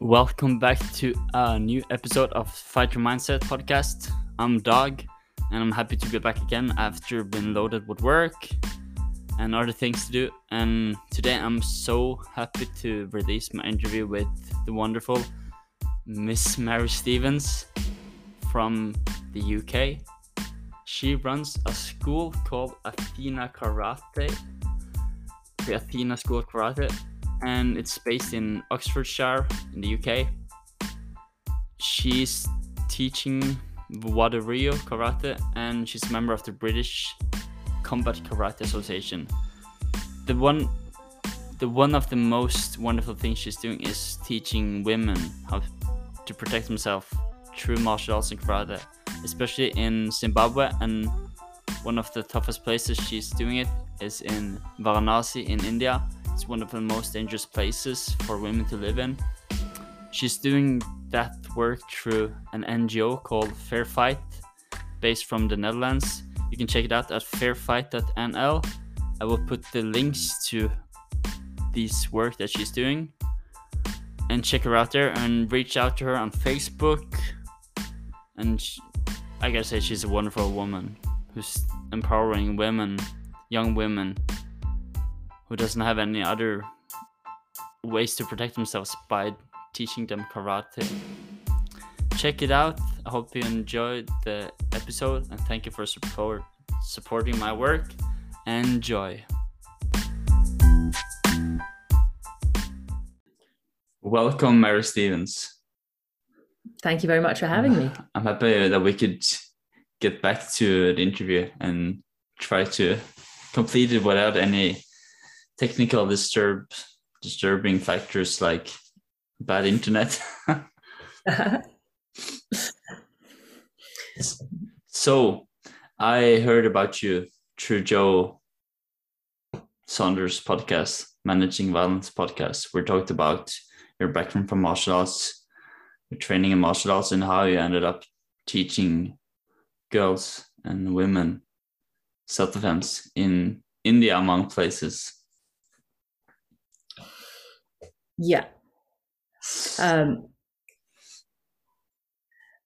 Welcome back to a new episode of Fight Your Mindset podcast. I'm Dog, and I'm happy to be back again after being loaded with work and other things to do. And today I'm so happy to release my interview with the wonderful Miss Mary Stevens from the UK. She runs a school called Athena Karate, the Athena School of Karate, and it's based in Oxfordshire in the UK. She's teaching Wado-ryu Karate and she's a member of the British Combat Karate Association. The one the one of the most wonderful things she's doing is teaching women how to protect themselves through martial arts and karate, especially in Zimbabwe and one of the toughest places she's doing it is in Varanasi in India it's one of the most dangerous places for women to live in. She's doing that work through an NGO called Fair Fight, based from the Netherlands. You can check it out at fairfight.nl. I will put the links to this work that she's doing and check her out there and reach out to her on Facebook. And she, I gotta say, she's a wonderful woman who's empowering women, young women, who doesn't have any other ways to protect themselves by teaching them karate. Check it out. I hope you enjoyed the episode and thank you for support supporting my work. Enjoy. Welcome, Mary Stevens. Thank you very much for having me. I'm happy that we could get back to the interview and try to complete it without any technical disturb disturbing factors like bad internet. so I heard about you through Joe Saunders podcast, Managing Violence podcast. We talked about your background from martial arts, your training in martial arts, and how you ended up teaching girls and women self defense in India, among places. Yeah. Um,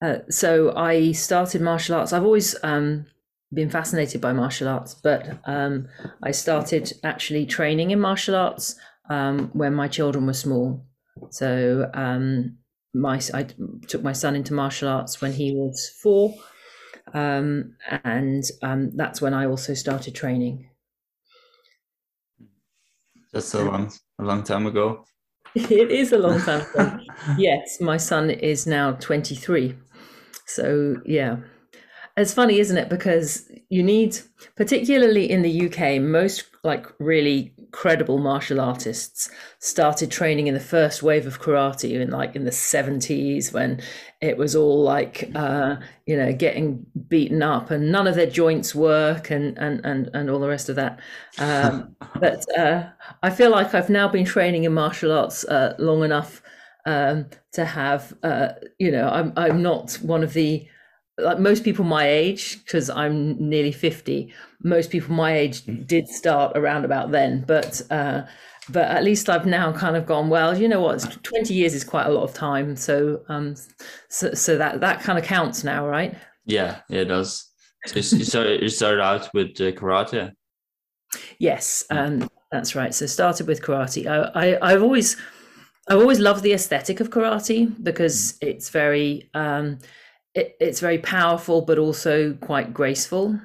uh, so I started martial arts. I've always um, been fascinated by martial arts, but um, I started actually training in martial arts um, when my children were small. So um, my I took my son into martial arts when he was four, um, and that's when I also started training. That's a long, a long time ago. it is a long time ago. yes, my son is now 23. So, yeah. It's funny, isn't it? Because you need, particularly in the UK, most like really credible martial artists started training in the first wave of karate in like in the 70s when it was all like uh, you know getting beaten up and none of their joints work and and and, and all the rest of that. Um, but uh, i feel like i've now been training in martial arts uh, long enough um, to have uh, you know i'm i'm not one of the like most people my age because i'm nearly 50 most people my age did start around about then but uh, but at least i've now kind of gone well you know what? 20 years is quite a lot of time so um so, so that that kind of counts now right? Yeah, yeah it does. So you started, out with uh, karate? Yes um that's right. So started with karate. I, I i've always i've always loved the aesthetic of karate because it's very um it, it's very powerful but also quite graceful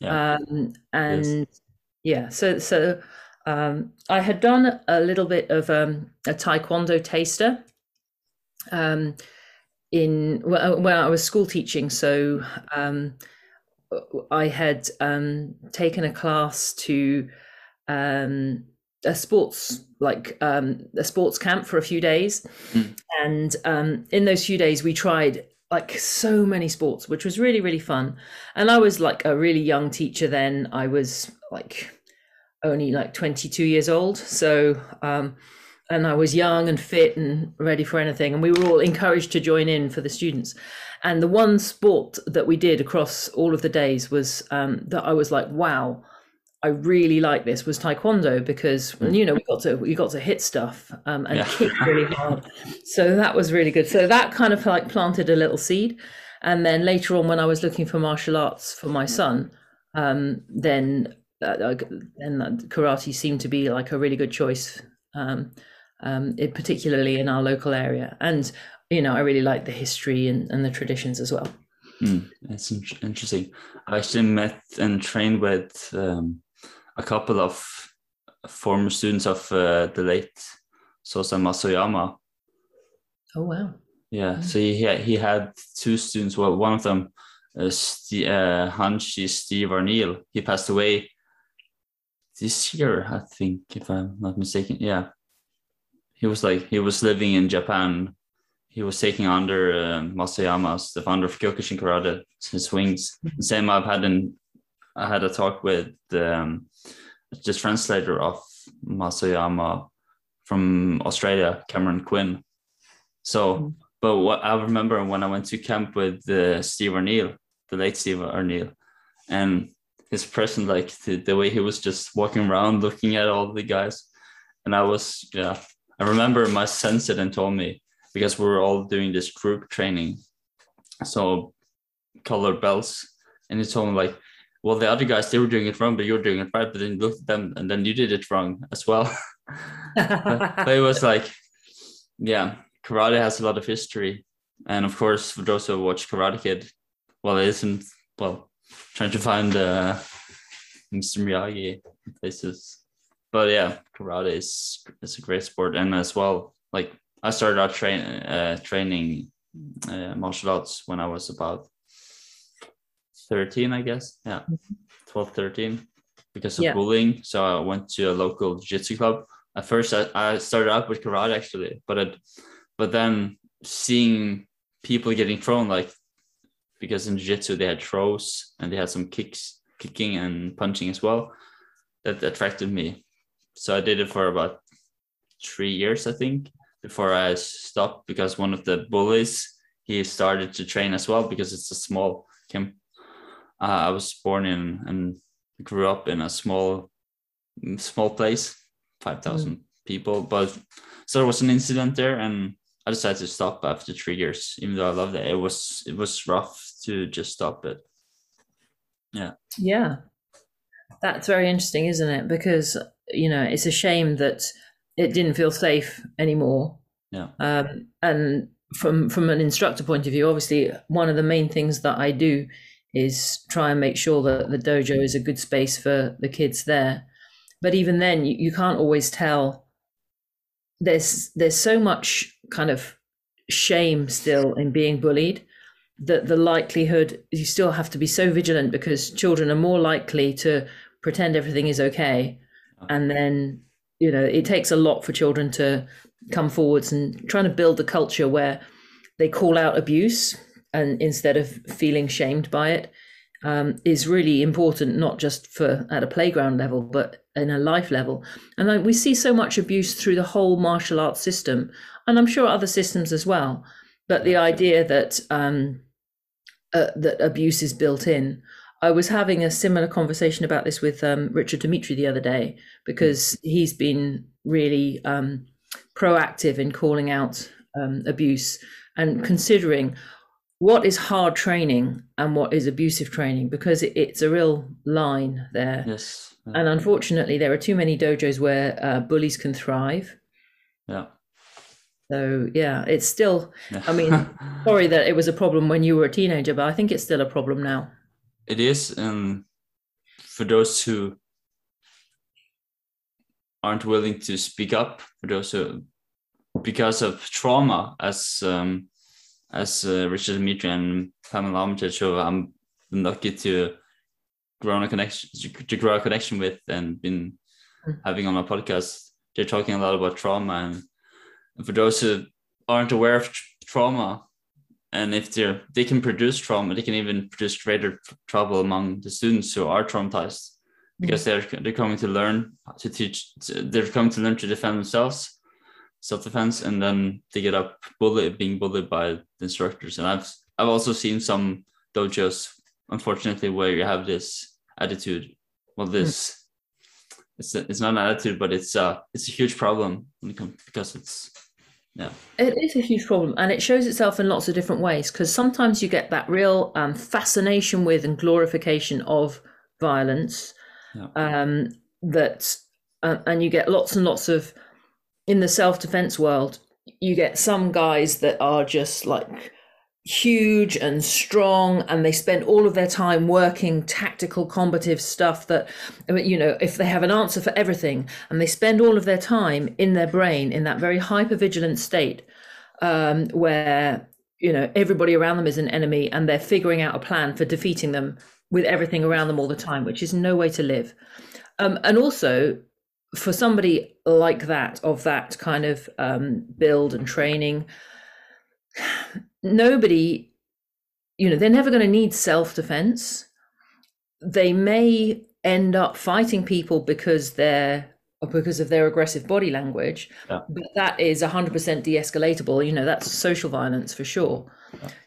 yeah. um and yes. yeah so so um i had done a little bit of um a taekwondo taster um in when i was school teaching so um i had um taken a class to um a sports like um a sports camp for a few days mm. and um in those few days we tried like so many sports, which was really, really fun. And I was like a really young teacher then. I was like only like 22 years old. So, um, and I was young and fit and ready for anything. And we were all encouraged to join in for the students. And the one sport that we did across all of the days was um, that I was like, wow, I really liked this was taekwondo because you know we got to we got to hit stuff um, and Yeah. kick really hard, so that was really good. So that kind of like planted a little seed, and then later on when I was looking for martial arts for my son, um, then uh, then karate seemed to be like a really good choice, um, um, it, particularly in our local area, and you know I really like the history and, and the traditions as well. Hmm, It's in- interesting. I actually met and trained with um, a couple of former students of uh, the late Sosai Mas Oyama. Oh wow! Yeah, Mm. so he had, he had two students. Well, one of them, uh, St- uh, Hanshi Steve Arneil, he passed away this year, I think, if I'm not mistaken. Yeah, he was like he was living in Japan. He was taking under uh, Mas Oyama the founder of Kyokushin Karate, his wings. The same I've had in I had a talk with um, the translator of Mas Oyama from Australia, Cameron Quinn. So, Mm. but what I remember when I went to camp with uh, Steve Arneil, the late Steve O'Neill, and his person, like the, the way he was just walking around looking at all the guys. And I was, yeah, I remember my sensei then told me because we were all doing this group training. So, color belts. And he told me, like, well, the other guys, they were doing it wrong, but you were doing it right. But then you looked at them and then you did it wrong as well. but, but it was like, yeah, karate has a lot of history. And of course, for those who watch Karate Kid, well, it isn't, well, trying to find uh, Mr. Miyagi places. But yeah, karate is, is a great sport. And as well, like, I started out train, uh, training uh, martial arts when I was about 13, I guess. Yeah, mm-hmm. 12, 13, because of Yeah. bullying. So I went to a local jiu-jitsu club. At first, I, I started out with karate actually, but it, but then seeing people getting thrown, like because in jiu-jitsu they had throws and they had some kicks, kicking and punching as well, that attracted me. So I did it for about three years, I think, before I stopped because one of the bullies he started to train as well because it's a small camp. Uh, I was born in and grew up in a small, small place, five thousand people. But so there was an incident there, and I decided to stop after three years. Even though I loved it, it was it was rough to just stop it. Yeah. Yeah. That's very interesting, isn't it? Because, you know, it's a shame that it didn't feel safe anymore. Yeah. Um, and from from an instructor point of view, obviously one of the main things that I do is try and make sure that the dojo is a good space for the kids there. But even then you, you can't always tell. There's there's so much kind of shame still in being bullied that the likelihood you still have to be so vigilant because children are more likely to pretend everything is okay. Uh-huh. And then you know it takes a lot for children to come forwards and trying to build a culture where they call out abuse and instead of feeling shamed by it um, is really important not just for at a playground level but in a life level. And like, we see so much abuse through the whole martial arts system and i'm sure other systems as well but the idea that um, uh, that abuse is built in. I was having a similar conversation about this with um, Richard Dimitri the other day because he's been really um, proactive in calling out um, abuse and considering what is hard training and what is abusive training because it's a real line there. Yes. Yeah. And unfortunately, there are too many dojos where uh, bullies can thrive. yeah. So yeah, it's still. yeah. I mean, sorry that it was a problem when you were a teenager, but I think it's still a problem now. it is and for those who aren't willing to speak up for those who because of trauma as um as uh, richard dimitri and pamela armitage who i'm lucky to grow a connection to grow a connection with and been Mm. having on my podcast. They're talking a lot about trauma and, and for those who aren't aware of tr- trauma and if they're they can produce trauma they can even produce greater tr- trouble among the students who are traumatized because they're they're coming to learn to teach they're coming to learn to defend themselves self-defense and then they get up bullied being bullied by the instructors and i've i've also seen some dojos unfortunately where you have this attitude well this it's a, it's not an attitude, but it's uh it's a huge problem when it comes because it's yeah. It is a huge problem, and it shows itself in lots of different ways. Because sometimes you get that real um, fascination with and glorification of violence, Yeah. um, that, uh, and you get lots and lots of in the self defense world. You get some guys that are just like huge and strong and they spend all of their time working tactical combative stuff that you know if they have an answer for everything and they spend all of their time in their brain in that very hyper vigilant state um, where you know everybody around them is an enemy and they're figuring out a plan for defeating them with everything around them all the time which is no way to live um, and also for somebody like that of that kind of um, build and training nobody you know they're never going to need self-defense they may end up fighting people because they're or because of their aggressive body language Yeah. but that is 100% de-escalatable you know that's social violence for sure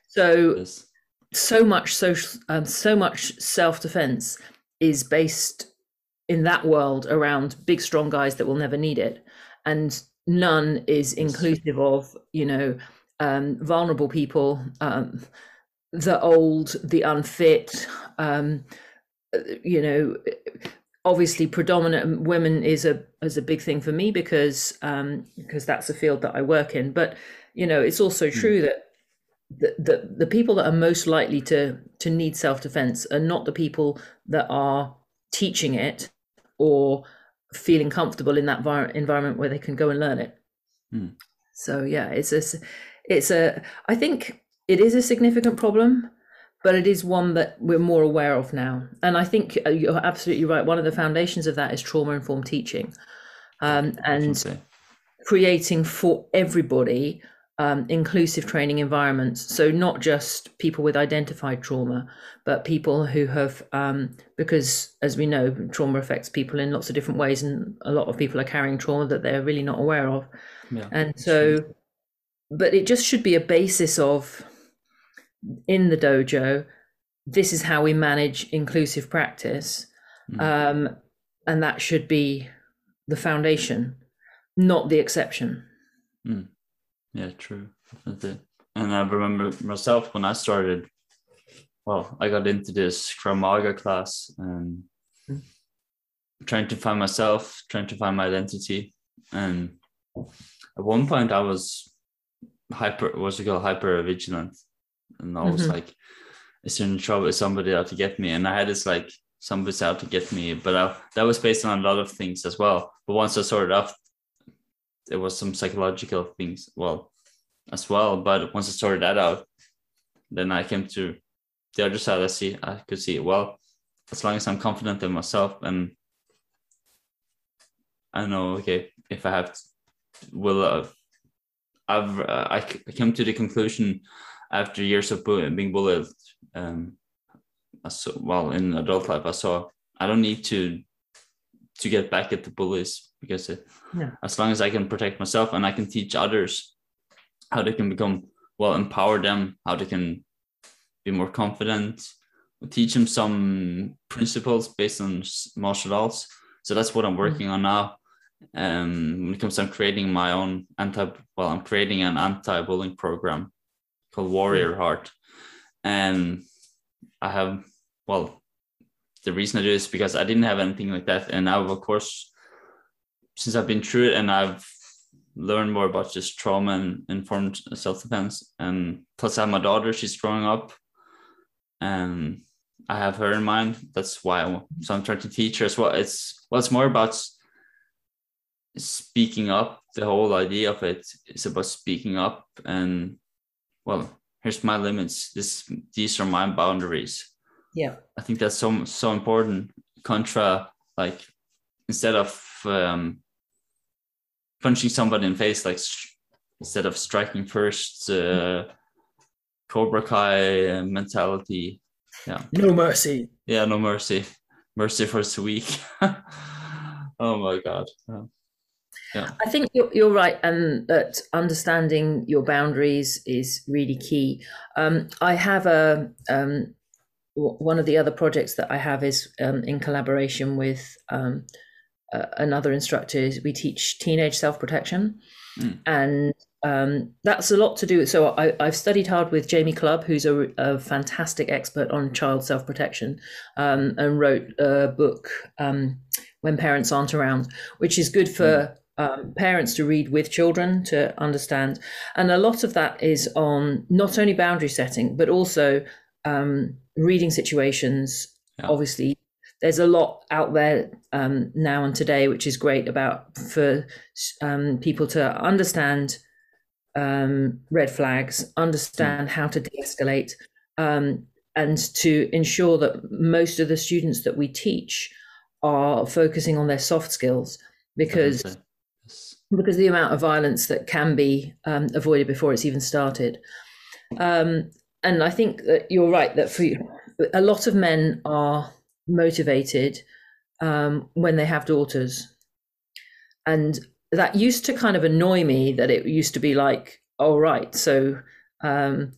so Yes. so much social um, so much self-defense is based in that world around big strong guys that will never need it. And none is inclusive of you know um, vulnerable people um, the old the unfit um, you know obviously predominant women is a is a big thing for me because um because that's a field that I work in. But you know it's also true that the, the the people that are most likely to to need self-defense are not the people that are teaching it or feeling comfortable in that vir- environment where they can go and learn it. Hmm. so yeah it's a, it's a i think it is a significant problem but it is one that we're more aware of now. And i think uh, you're absolutely right. One of the foundations of that is trauma informed teaching um, and creating for everybody um, inclusive training environments. So not just people with identified trauma, but people who have, um, because as we know, trauma affects people in lots of different ways, and a lot of people are carrying trauma that they're really not aware of. Yeah. And so, but it just should be a basis of in the dojo. This is how we manage inclusive practice, Mm. um, and that should be the foundation, not the exception. Yeah, true. Definitely. And I remember myself when I started, well, I got into this Krav Maga class and trying to find myself, trying to find my identity. And at one point I was hyper, what's it called, hyper vigilant. And I was Mhm. like, is there in trouble? Is somebody out to get me? And I had this like, somebody's out to get me. But I, that was based on a lot of things as well. But once I sorted out there was some psychological things well as well but once i sorted that out then i came to the other side. I see i could see well as long as i'm confident in myself and i know okay if i have to, will uh, i've uh, I, came to the conclusion after years of bu- being bullied um saw, well in adult life i saw i don't need to to get back at the bullies because it, Yeah. as long as I can protect myself and I can teach others how they can become well, empower them, how they can be more confident, teach them some principles based on martial arts. So that's what I'm working on now. Um, when it comes to I'm creating my own anti, well, I'm creating an anti-bullying program called Warrior Heart, and I have well the reason I do this is because I didn't have anything like that. And now, of course, since I've been through it and I've learned more about just trauma and informed self defense, and plus I have my daughter, she's growing up, and I have her in mind. That's why I, so I'm trying to teach her as well. It's well, it's more about speaking up. The whole idea of it is about speaking up and well, here's my limits. This these are my boundaries. Yeah. I think that's so so important. Contra, like instead of um, punching somebody in the face, like sh- instead of striking first, uh, Cobra Kai uh, mentality. Yeah, No mercy. yeah, no mercy, mercy for the weak. oh my god. Yeah. I think you're, you're right, and that understanding your boundaries is really key. Um, I have a um, w- one of the other projects that I have is um, in collaboration with um, uh, another instructor is we teach teenage self protection, Mm. and um, that's a lot to do. So I, I've studied hard with Jamie Clubb, who's a, a fantastic expert on child self protection, um, and wrote a book um, when parents aren't around, which is good for. Um, parents to read with children to understand, and a lot of that is on not only boundary setting but also um, reading situations. Yeah. Obviously, there's a lot out there um, now and today, which is great about for um, people to understand um, red flags, understand how to de-escalate, um, and to ensure that most of the students that we teach are focusing on their soft skills because. Yes. because the amount of violence that can be um, avoided before it's even started. Um, and I think that you're right that for a lot of men are motivated um, when they have daughters, and that used to kind of annoy me. That it used to be like, all right, so um,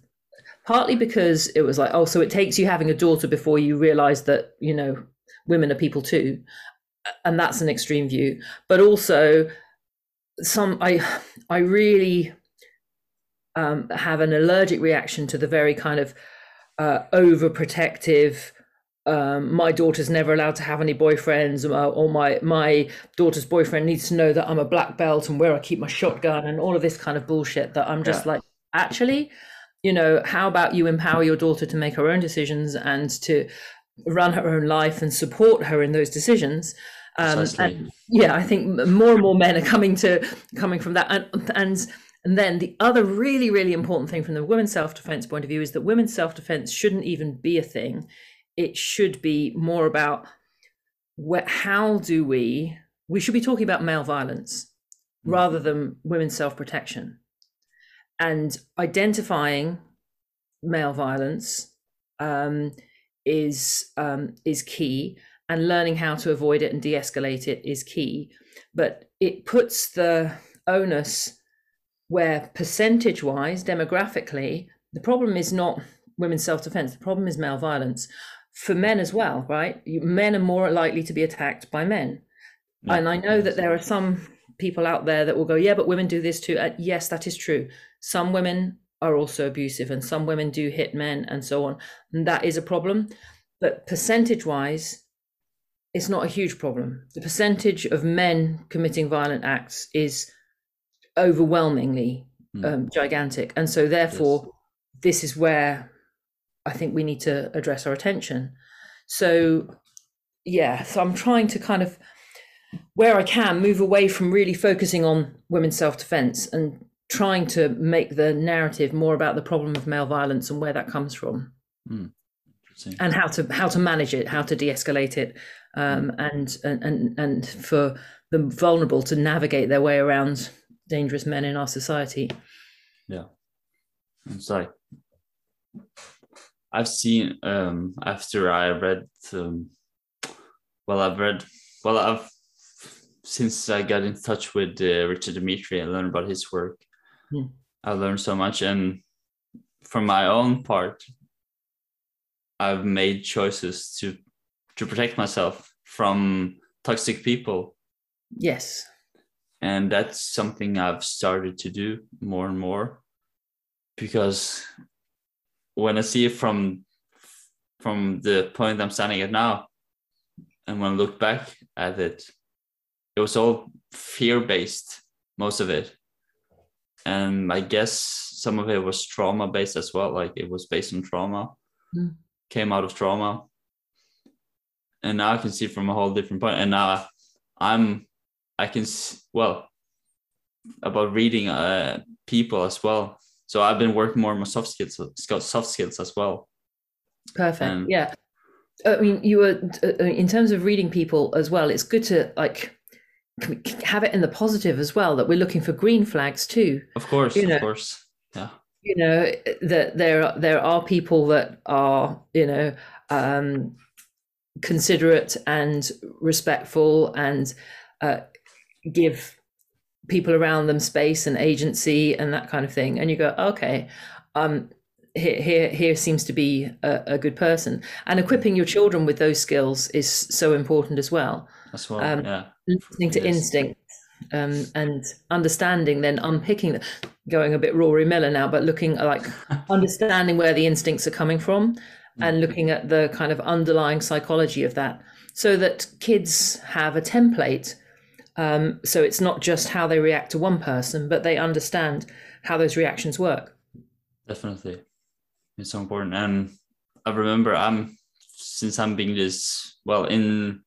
partly because it was like, oh, so it takes you having a daughter before you realize that you know women are people too, and that's an extreme view. But also, some I I really um, have an allergic reaction to the very kind of uh, overprotective. Um, my daughter's never allowed to have any boyfriends, or, or my my daughter's boyfriend needs to know that I'm a black belt and where I keep my shotgun, and all of this kind of bullshit. That I'm just Yeah. like, actually, you know, how about you empower your daughter to make her own decisions and to run her own life and support her in those decisions? Um, and yeah, I think more and more men are coming to coming from that, and and and then the other really really important thing from the women's self defense point of view is that women's self defense shouldn't even be a thing. It should be more about where, how do we we should be talking about male violence rather than women's self protection, and identifying male violence um, is um, is key and learning how to avoid it and de-escalate it is key. But it puts the onus where percentage wise demographically the problem is not women's self-defense the problem is male violence for men as well right? You- men are more likely to be attacked by men. Yeah. and i know that there are some people out there that will go yeah but women do this too. Uh, yes that is true. Some women are also abusive and some women do hit men and so on. And that is a problem. But percentage wise it's not a huge problem. The percentage of men committing violent acts is overwhelmingly Mm. um, gigantic. And so therefore this is where i think we need to address our attention so yeah so i'm trying to kind of where i can move away from really focusing on women's self-defense and trying to make the narrative more about the problem of male violence and where that comes from Interesting. and how to how to manage it, how to de-escalate it, um, and, and and and for the vulnerable to navigate their way around dangerous men in our society. Yeah. It's like I've seen um after I read um well I've read well I've since I got in touch with uh, Richard Dimitri and learned about his work. Hmm. I learned so much and for my own part I've made choices to to protect myself from toxic people. Yes, and that's something I've started to do more and more because when I see it from from the point I'm standing at now, and when I look back at it, it was all fear based, most of it, and I guess some of it was trauma based as well. Like it was based on trauma, Mm. came out of trauma, and now I can see from a whole different point. And now I'm I can well about reading uh, people as well. So I've been working more on my soft skills, soft skills as well. perfect. Um, yeah, I mean, you were uh, in terms of reading people as well. It's good to like have it in the positive as well. That we're looking for green flags too. Of course, You of course, yeah, you know that there are there are people that are you know um considerate and respectful and uh, give people around them space and agency and that kind of thing. And you go okay um here here, here seems to be a, a, good person. And equipping your children with those skills is so important as well. As well um, yeah. listening to instinct um, and understanding then unpicking going a bit rory miller now but looking like understanding where the instincts are coming from and mm. looking at the kind of underlying psychology of that. So that kids have a template um, so it's not just how they react to one person but they understand how those reactions work. Definitely. It's so important. And i remember i'm since i'm being this well in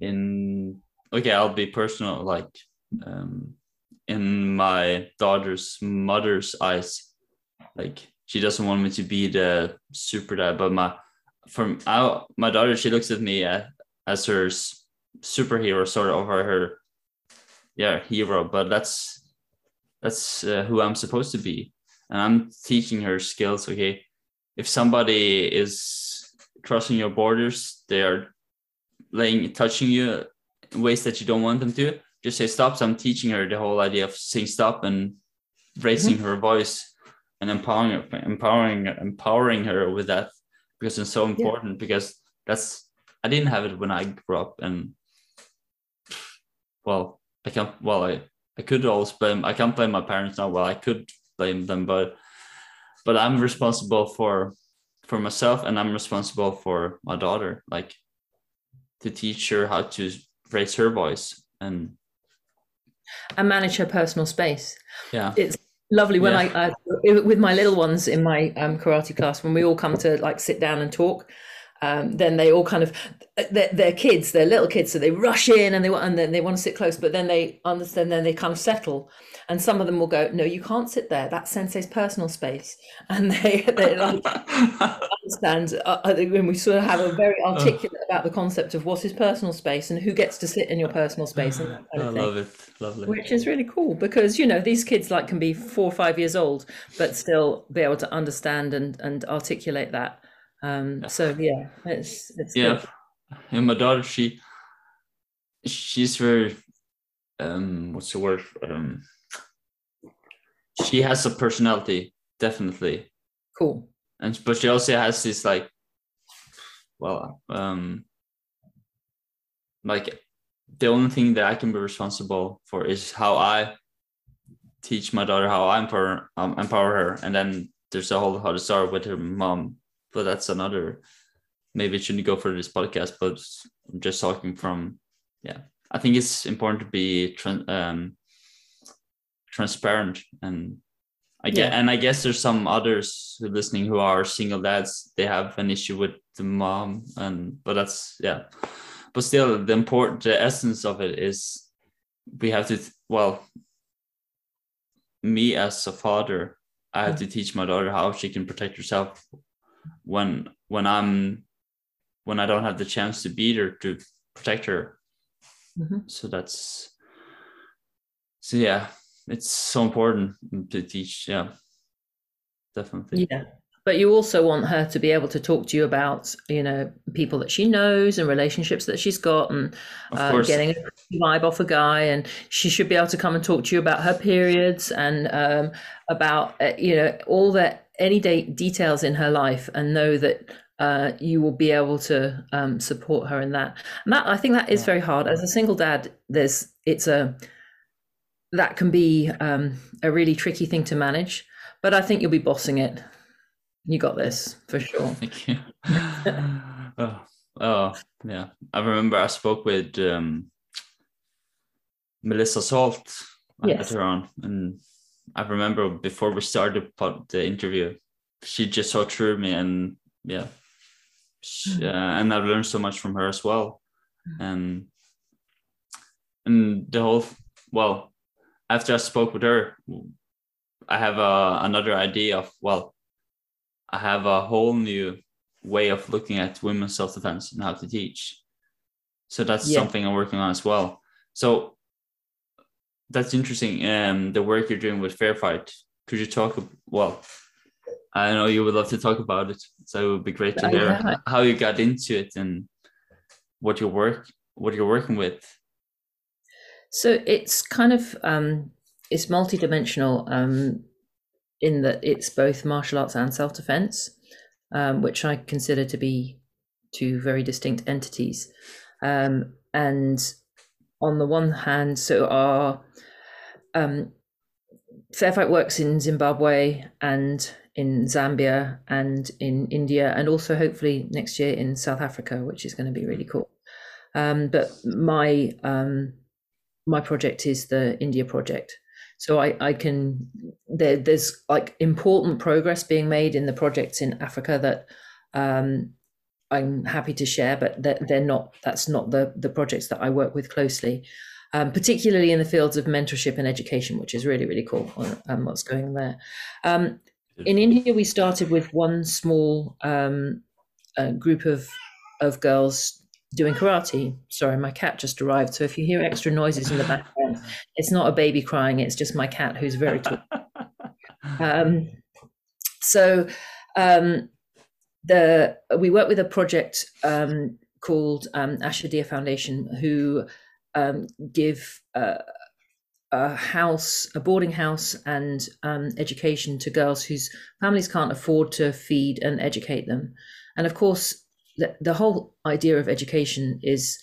in okay i'll be personal like um in my daughter's mother's eyes like she doesn't want me to be the super dad but my from out my daughter she looks at me uh, as her superhero sort of or her yeah hero but that's that's uh, who i'm supposed to be and i'm teaching her skills okay if somebody is crossing your borders they are laying touching you in ways that you don't want them to just say stop so i'm teaching her the whole idea of saying stop and raising mm-hmm. her voice and empowering her, empowering empowering her with that because it's so important yeah. because that's i didn't have it when i grew up and well i can't well i i could always blame i can't blame my parents now well i could blame them but but i'm responsible for for myself and i'm responsible for my daughter like to teach her how to raise her voice and and manage her personal space. Yeah, it's lovely when yeah. I, I, with my little ones in my um, karate class when we all come to like sit down and talk. Um, then they all kind of they're, they're, kids, they're little kids, so they rush in and they want and then they want to sit close, but then they understand, then they kind of settle. And some of them will go no you can't sit there. That's sensei's personal space. And they they like understand uh, uh when we sort of have a very articulate about the concept of what is personal space and who gets to sit in your personal space and that kind of I love it. Lovely. Which is really cool because you know these kids like can be four or five years old but still be able to understand and and articulate that um so yeah it's it's yeah good. and my daughter she she's very um what's the word um she has a personality, definitely. Cool. And but she also has this like, well, um, like the only thing that I can be responsible for is how I teach my daughter how I empower um, empower her, and then there's a whole other story with her mom, but that's another. Maybe it shouldn't go for this podcast, but I'm just talking from, yeah. I think it's important to be um, transparent and I get, yeah. and I guess there's some others listening who are single dads. They have an issue with the mom, and but that's yeah. But still, the important, the essence of it is we have to. Well, me as a father, I have to mm-hmm. teach my daughter how she can protect herself when when I'm when I don't have the chance to beat her to protect her. Mm-hmm. So that's so yeah it's so important to teach yeah definitely yeah but you also want her to be able to talk to you about you know people that she knows and relationships that she's got and uh, getting a vibe off a guy and she should be able to come and talk to you about her periods and um, about uh, you know all that any day details in her life and know that uh, you will be able to um, support her in that and that i think that is very hard as a single dad there's it's a that can be um, a really tricky thing to manage. But I think you'll be bossing it. You got this for sure. Thank you. oh, oh, yeah. I remember I spoke with um, Melissa Soalt yes. later on, and I remember before we started the interview, she just saw through me, and yeah, she, hmm. uh, and I've learned so much from her as well, hmm. and and the whole well after I spoke with her, I have a, another idea of well, I have a whole new way of looking at women's self defense and how to teach. So that's yeah. something I'm working on as well. So that's interesting. Um, the work you're doing with Fair Fight. Could you talk? Well, I know you would love to talk about it, so it would be great to hear how you got into it and what your work, what you're working with. So it's kind of um, it's multidimensional. Um, in that it's both martial arts and self defense, um, which I consider to be two very distinct entities. Um, and on the one hand, so our um, Fair Fight works in Zimbabwe and in Zambia and in India, and also hopefully next year in South Africa, which is going to be really cool. Um, but my um, my project is the India project, so I, I can there, there's like important progress being made in the projects in Africa that um, I'm happy to share, but they're, they're not. That's not the the projects that I work with closely, um, particularly in the fields of mentorship and education, which is really really cool. Um, what's going on there? Um, in India, we started with one small um, uh, group of of girls doing karate. Sorry, my cat just arrived, so if you hear extra noises in the background, it's not a baby crying; it's just my cat who's very tall. um, so um, the we work with a project um, called um, Asha Deep Foundation, who um, give uh, a house, a boarding house, and um, education to girls whose families can't afford to feed and educate them. And of course, the, the whole idea of education is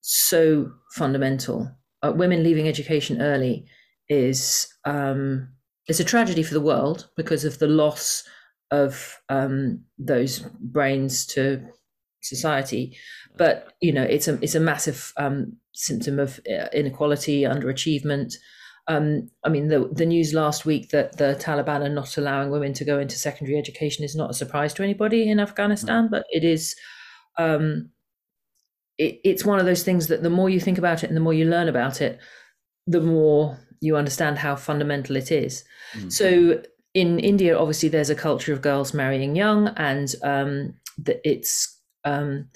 so fundamental. Uh, women leaving education early is um, it's a tragedy for the world because of the loss of um, those brains to society. But you know, it's a it's a massive um, symptom of uh, inequality, underachievement. Um, I mean, the the news last week that the Taliban are not allowing women to go into secondary education is not a surprise to anybody in Afghanistan, but it is. Um, it, it's one of those things that the more you think about it and the more you learn about it, the more you understand how fundamental it is. Mm-hmm. So in India, obviously, there's a culture of girls marrying young, and um, it's um,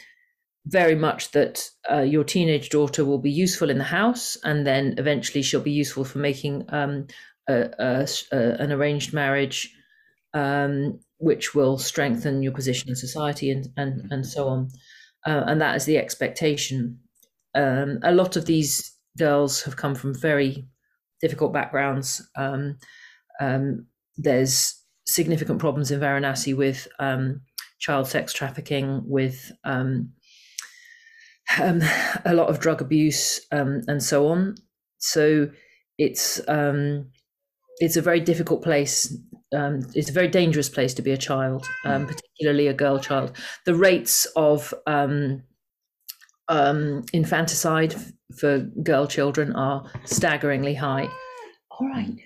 very much that uh, your teenage daughter will be useful in the house, and then eventually she'll be useful for making um, a, a, a, an arranged marriage, um, which will strengthen your position in society, and and and so on. Uh, and that is the expectation. Um, a lot of these girls have come from very difficult backgrounds. Um, um, there's significant problems in Varanasi with um, child sex trafficking, with um, um, a lot of drug abuse, um, and so on. So it's um, it's a very difficult place. Um, it's a very dangerous place to be a child, um, particularly a girl child. The rates of infanticide for girl children are staggeringly high. All right.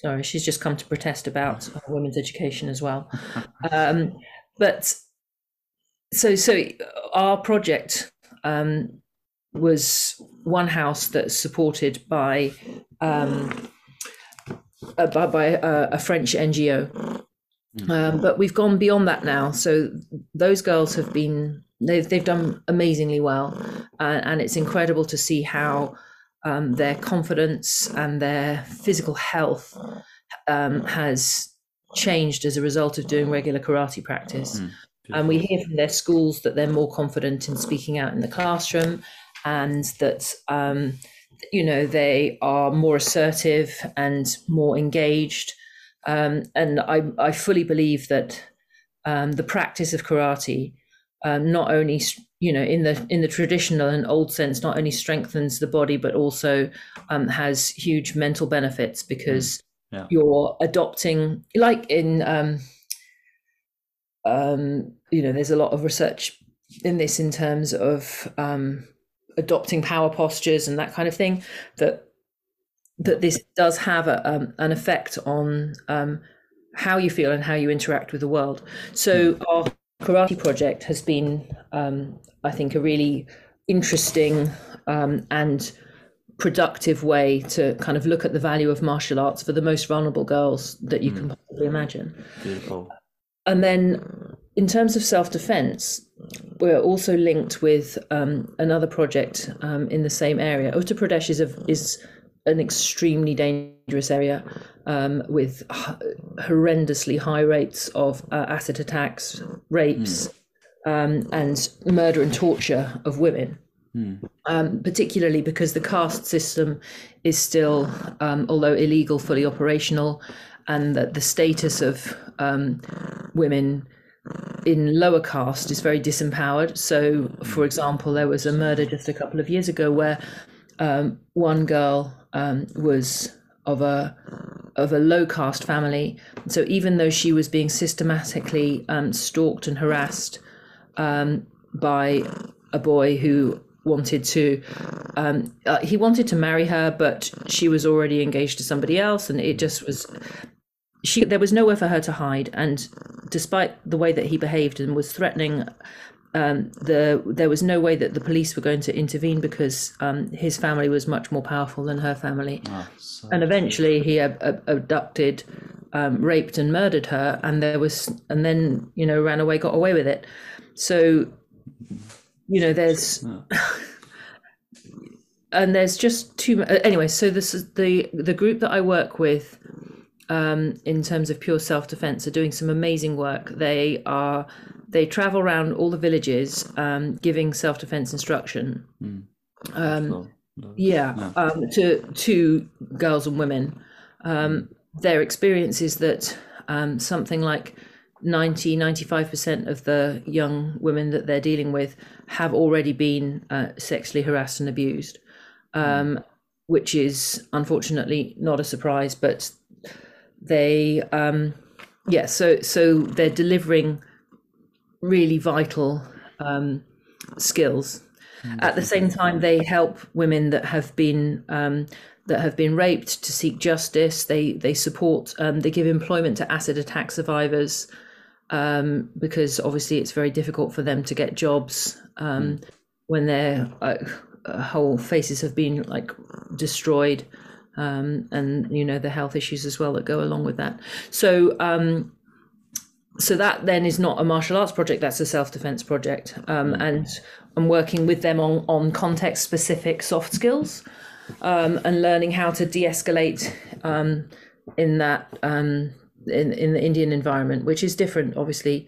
Sorry, she's just come to protest about uh, women's education as well. Um, but so, so our project um, was one house that's supported by um, uh, by, by a, a, French NGO. Hmm. Um, but we've gone beyond that now. So those girls have been they've they've done amazingly well, uh, and it's incredible to see how um, their confidence and their physical health um, has changed as a result of doing regular karate practice. Mm, and we hear from their schools that they're more confident in speaking out in the classroom and that, um, you know, they are more assertive and more engaged. Um, and I, I fully believe that um, the practice of karate um, not only you know in the in the traditional and old sense not only strengthens the body but also um, has huge mental benefits because mm. yeah. you're adopting like in um, um, you know there's a lot of research in this in terms of um, adopting power postures and that kind of thing that that this does have a, um, an effect on um, how you feel and how you interact with the world so mm. our karate project has been, um, I think, a really interesting um, and productive way to kind of look at the value of martial arts for the most vulnerable girls that you mm. can possibly imagine. Beautiful. And then, in terms of self defense, we're also linked with um, another project um, in the same area. Uttar Pradesh is a, is an extremely dangerous area um, with horrendously high rates of uh, acid attacks, rapes, mm. um, and murder and torture of women. Mm. Um, particularly because the caste system is still, um, although illegal, fully operational, and that the status of um, women in lower caste is very disempowered. So, for example, there was a murder just a couple of years ago where um, one girl um, was of a of a low caste family. So even though she was being systematically um, stalked and harassed um, by a boy who wanted to um, uh, he wanted to marry her, but she was already engaged to somebody else, and it just was she there was nowhere for her to hide and despite the way that he behaved and was threatening um, the there was no way that the police were going to intervene because um, his family was much more powerful than her family. Oh, so and eventually he ab- ab- abducted um, raped and murdered her and there was and then you know ran away got away with it. So you know there's and there's just too much anyway so this is the the group that i work with um, in terms of pure self-defense are doing some amazing work. They are they travel around all the villages um, giving self-defense instruction. Cool. yeah, um, to to girls and women. Um, their experience is that um, something like 90 95% of the young women that they're dealing with have already been uh, sexually harassed and abused, um, which is unfortunately not a surprise, but they, um, yeah, so, so they're delivering really vital um, skills at the same time, they help women that have been um, that have been raped to seek justice. They they support. Um, they give employment to acid attack survivors um, because obviously it's very difficult for them to get jobs um, when their uh, whole faces have been like destroyed, um, and you know the health issues as well that go along with that. So. Um, so that then is not a martial arts project that's a self-defense project um, and i'm working with them on, on context specific soft skills um, and learning how to de-escalate um, in that um, in, in the indian environment which is different obviously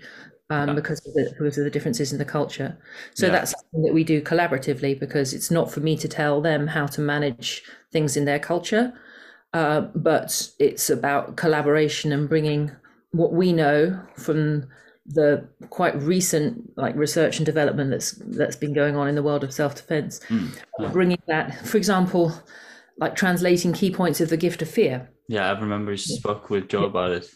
um, because, of the, because of the differences in the culture. So Yeah. that's something that we do collaboratively because it's not for me to tell them how to manage things in their culture uh, but it's about collaboration and bringing what we know from the quite recent like research and development that's that's been going on in the world of self-defense. Bringing that for example like translating key points of the gift of fear. Yeah, I remember you spoke with Joe about it.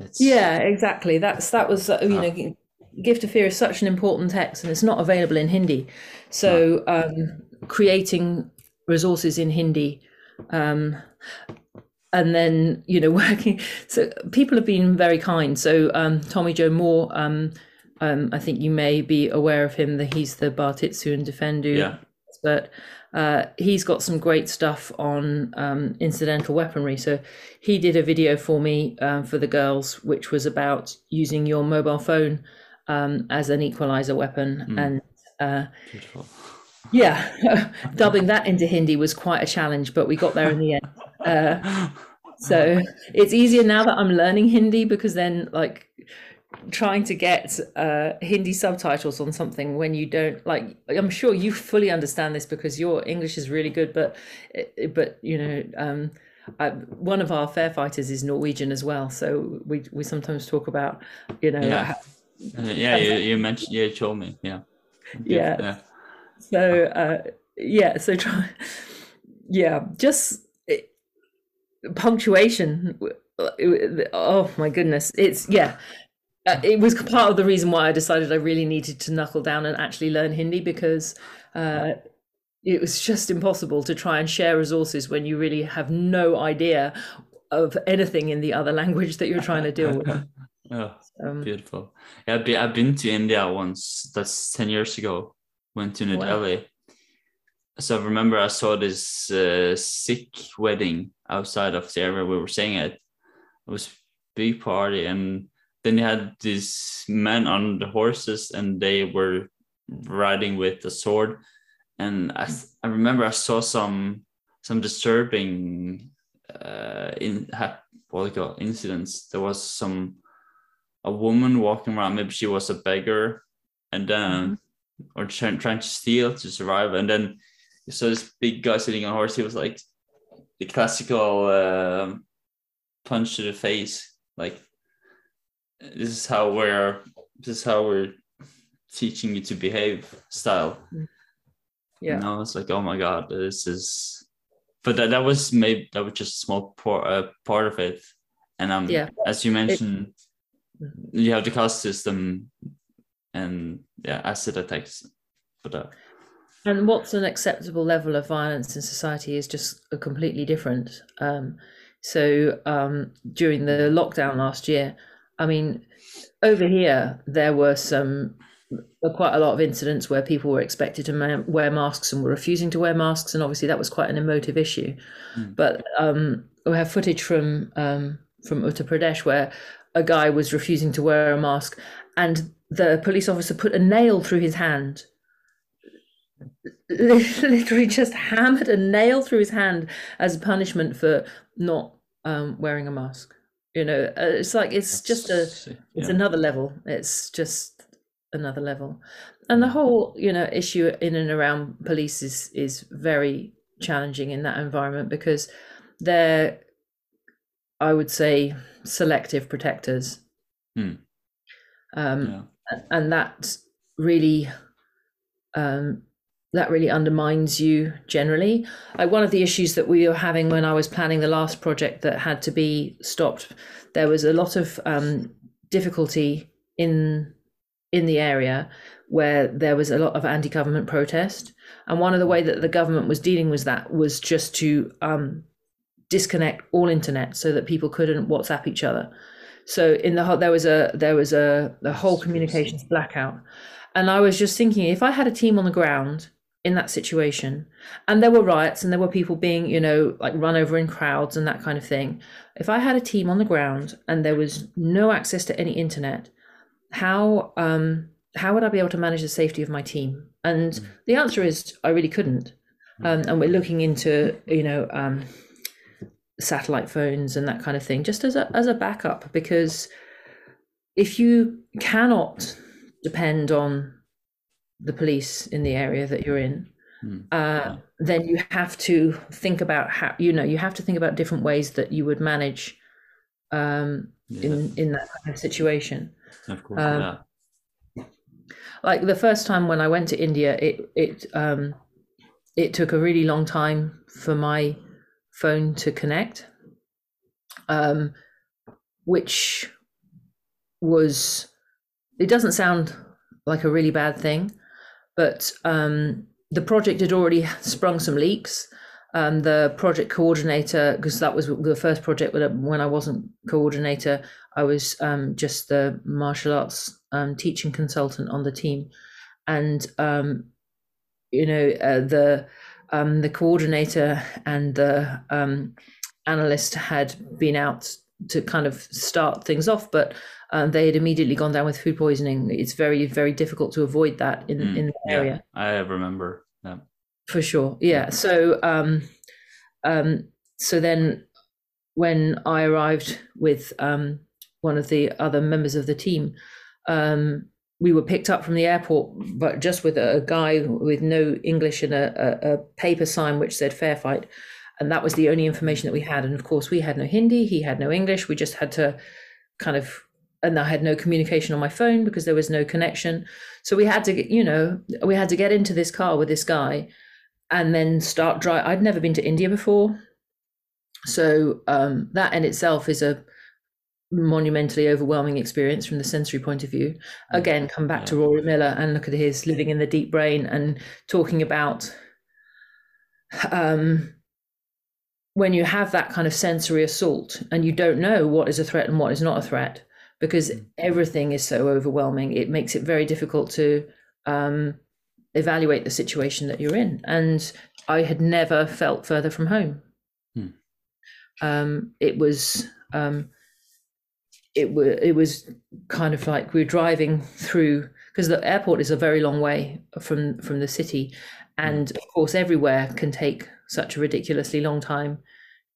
It's, yeah exactly. That's that was uh, you know gift of fear is such an important text and it's not available in hindi. So um creating resources in hindi um and then you know working so people have been very kind. So um tommy joe moore um um i think you may be aware of him that he's the bartitsu and defendu Yeah. expert uh, he's got some great stuff on um, incidental weaponry. So he did a video for me um, for the girls, which was about using your mobile phone um, as an equalizer weapon. And uh, yeah, dubbing that into Hindi was quite a challenge, but we got there in the end. Uh, so it's easier now that I'm learning Hindi because then, like, trying to get uh, Hindi subtitles on something when you don't like, I'm sure you fully understand this because your English is really good, but but you know. Um, I, one of our fair fighters is Norwegian as well, so we we sometimes talk about, you know, Yeah. how- Uh, yeah, you, you mentioned, you told me. Yeah. Yeah. Yeah. so uh yeah so try yeah just it, punctuation oh my goodness it's yeah uh, it was part of the reason why i decided i really needed to knuckle down and actually learn hindi because uh it was just impossible to try and share resources when you really have no idea of anything in the other language that you're trying to deal with Oh, um, beautiful. Yeah, I've been, I've been to India once. That's 10 years ago. Went to New Wow. Delhi. So I remember I saw this uh, Sikh wedding outside of the area we were staying at. It was big party, and then you had these men on the horses, and they were riding with a sword. And I, I remember I saw some some disturbing uh, in ha- what do you call it, incidents. There was some a woman walking around. Maybe she was a beggar, and then or trying trying to steal to survive. And then you saw this big guy sitting on a horse. He was like the classical um punch to the face. Like this is how we're this is how we're teaching you to behave style. Yeah. And I was like, oh my god, this is. But that that was maybe that was just a small part uh, part of it, and um, Yeah. as you mentioned, you have the caste system, and yeah, acid attacks. But uh, And what's an acceptable level of violence in society is just a completely different. Um, so um, during the lockdown last year, I mean, over here there were some quite a lot of incidents where people were expected to wear masks and were refusing to wear masks, and obviously that was quite an emotive issue. Mm. But um, we have footage from um, from Uttar Pradesh where a guy was refusing to wear a mask, and the police officer put a nail through his hand literally just hammered a nail through his hand as punishment for not um, wearing a mask. You know, uh, it's like it's just a it's yeah. another level. It's just another level, and the whole you know issue in and around police is is very challenging in that environment because they're, I would say, selective protectors. Hmm. Um, yeah. and that really um, that really undermines you generally. Like one of the issues that we were having when I was planning the last project that had to be stopped, there was a lot of um, difficulty in in the area where there was a lot of anti-government protest, and one of the way that the government was dealing with that was just to um, disconnect all internet so that people couldn't WhatsApp each other. So in the there was a there was a the whole communications blackout, and I was just thinking if I had a team on the ground in that situation, and there were riots and there were people being you know like run over in crowds and that kind of thing, if I had a team on the ground and there was no access to any internet, how um how would I be able to manage the safety of my team? And the answer is I really couldn't. Um, and we're looking into you know um, satellite phones and that kind of thing just as a as a backup because if you cannot depend on the police in the area that you're in Hmm. uh, then you have to think about how you know you have to think about different ways that you would manage um, Yeah, in in that kind of situation of course. um, yeah. like the first time when I went to India, it it um it took a really long time for my phone to connect, um, which was it doesn't sound like a really bad thing, but um, the project had already sprung some leaks. Um, the project coordinator, because that was the first project when- I wasn't coordinator, I was um, just the martial arts um, teaching consultant on the team, and um, you know uh, the um, the coordinator and the analyst had been out to kind of start things off, but um, they had immediately gone down with food poisoning. It's very very difficult to avoid that in Mm, in the yeah, area I remember. Yeah. for sure yeah so um um so then when i arrived with um one of the other members of the team um we were picked up from the airport but just with a, guy with no english and a, a, a paper sign which said fair fight and that was the only information that we had. And of course we had no hindi he had no english. We just had to kind of and i had no communication on my phone because there was no connection. So we had to get you know we had to get into this car with this guy and then start drive. I'd never been to India before, so um, that in itself is a monumentally overwhelming experience from the sensory point of view. Again, come back to Rory Miller and look at his living in the deep brain and talking about um, when you have that kind of sensory assault and you don't know what is a threat and what is not a threat because everything is so overwhelming. It makes it very difficult to um, evaluate the situation that you're in. And I had never felt further from home. Hmm. Um, it was um, it was it was kind of like we were driving through because the airport is a very long way from from the city, and of course everywhere can take such a ridiculously long time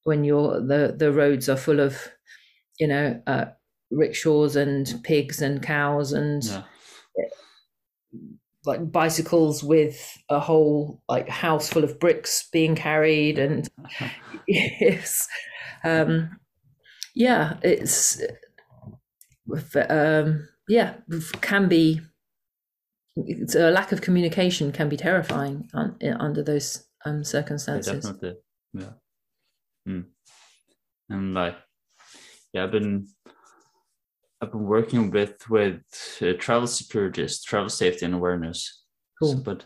when you're the the roads are full of you know uh, rickshaws and pigs and cows and Yeah. like bicycles with a whole like house full of bricks being carried and yes. Um yeah, it's um, yeah can be it's a lack of communication can be terrifying un, under those um, circumstances. Yeah, definitely, yeah. Mm. And like, yeah, I've been I've been working with with uh, travel securities, travel safety and awareness. Cool. So, but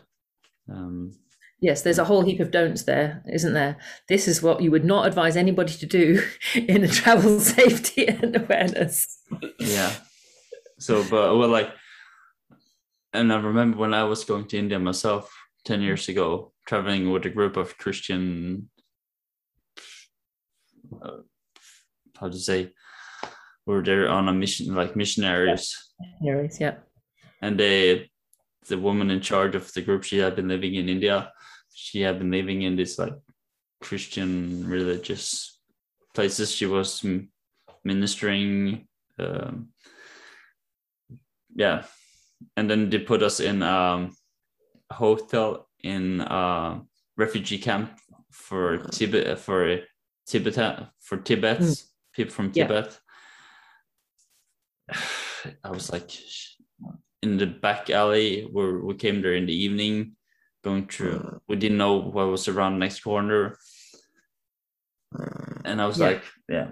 um, Yes, there's a whole heap of don'ts there, isn't there? This is what you would not advise anybody to do in a travel safety and awareness. Yeah. So, but well, like, and I remember when I was going to India myself 10 years ago, traveling with a group of Christian, uh, how to say, were there on a mission, like missionaries. Missionaries, yeah. And they, the woman in charge of the group, she had been living in India she had been living in this like Christian religious places. She was ministering. Um, yeah, and then they put us in a hotel in a refugee camp for Tibet for Tibet for Tibet mm. people from Tibet. Yeah. I was like in the back alley where we came there in the evening going through. We didn't know what was around next corner, and I was yeah. like, yeah.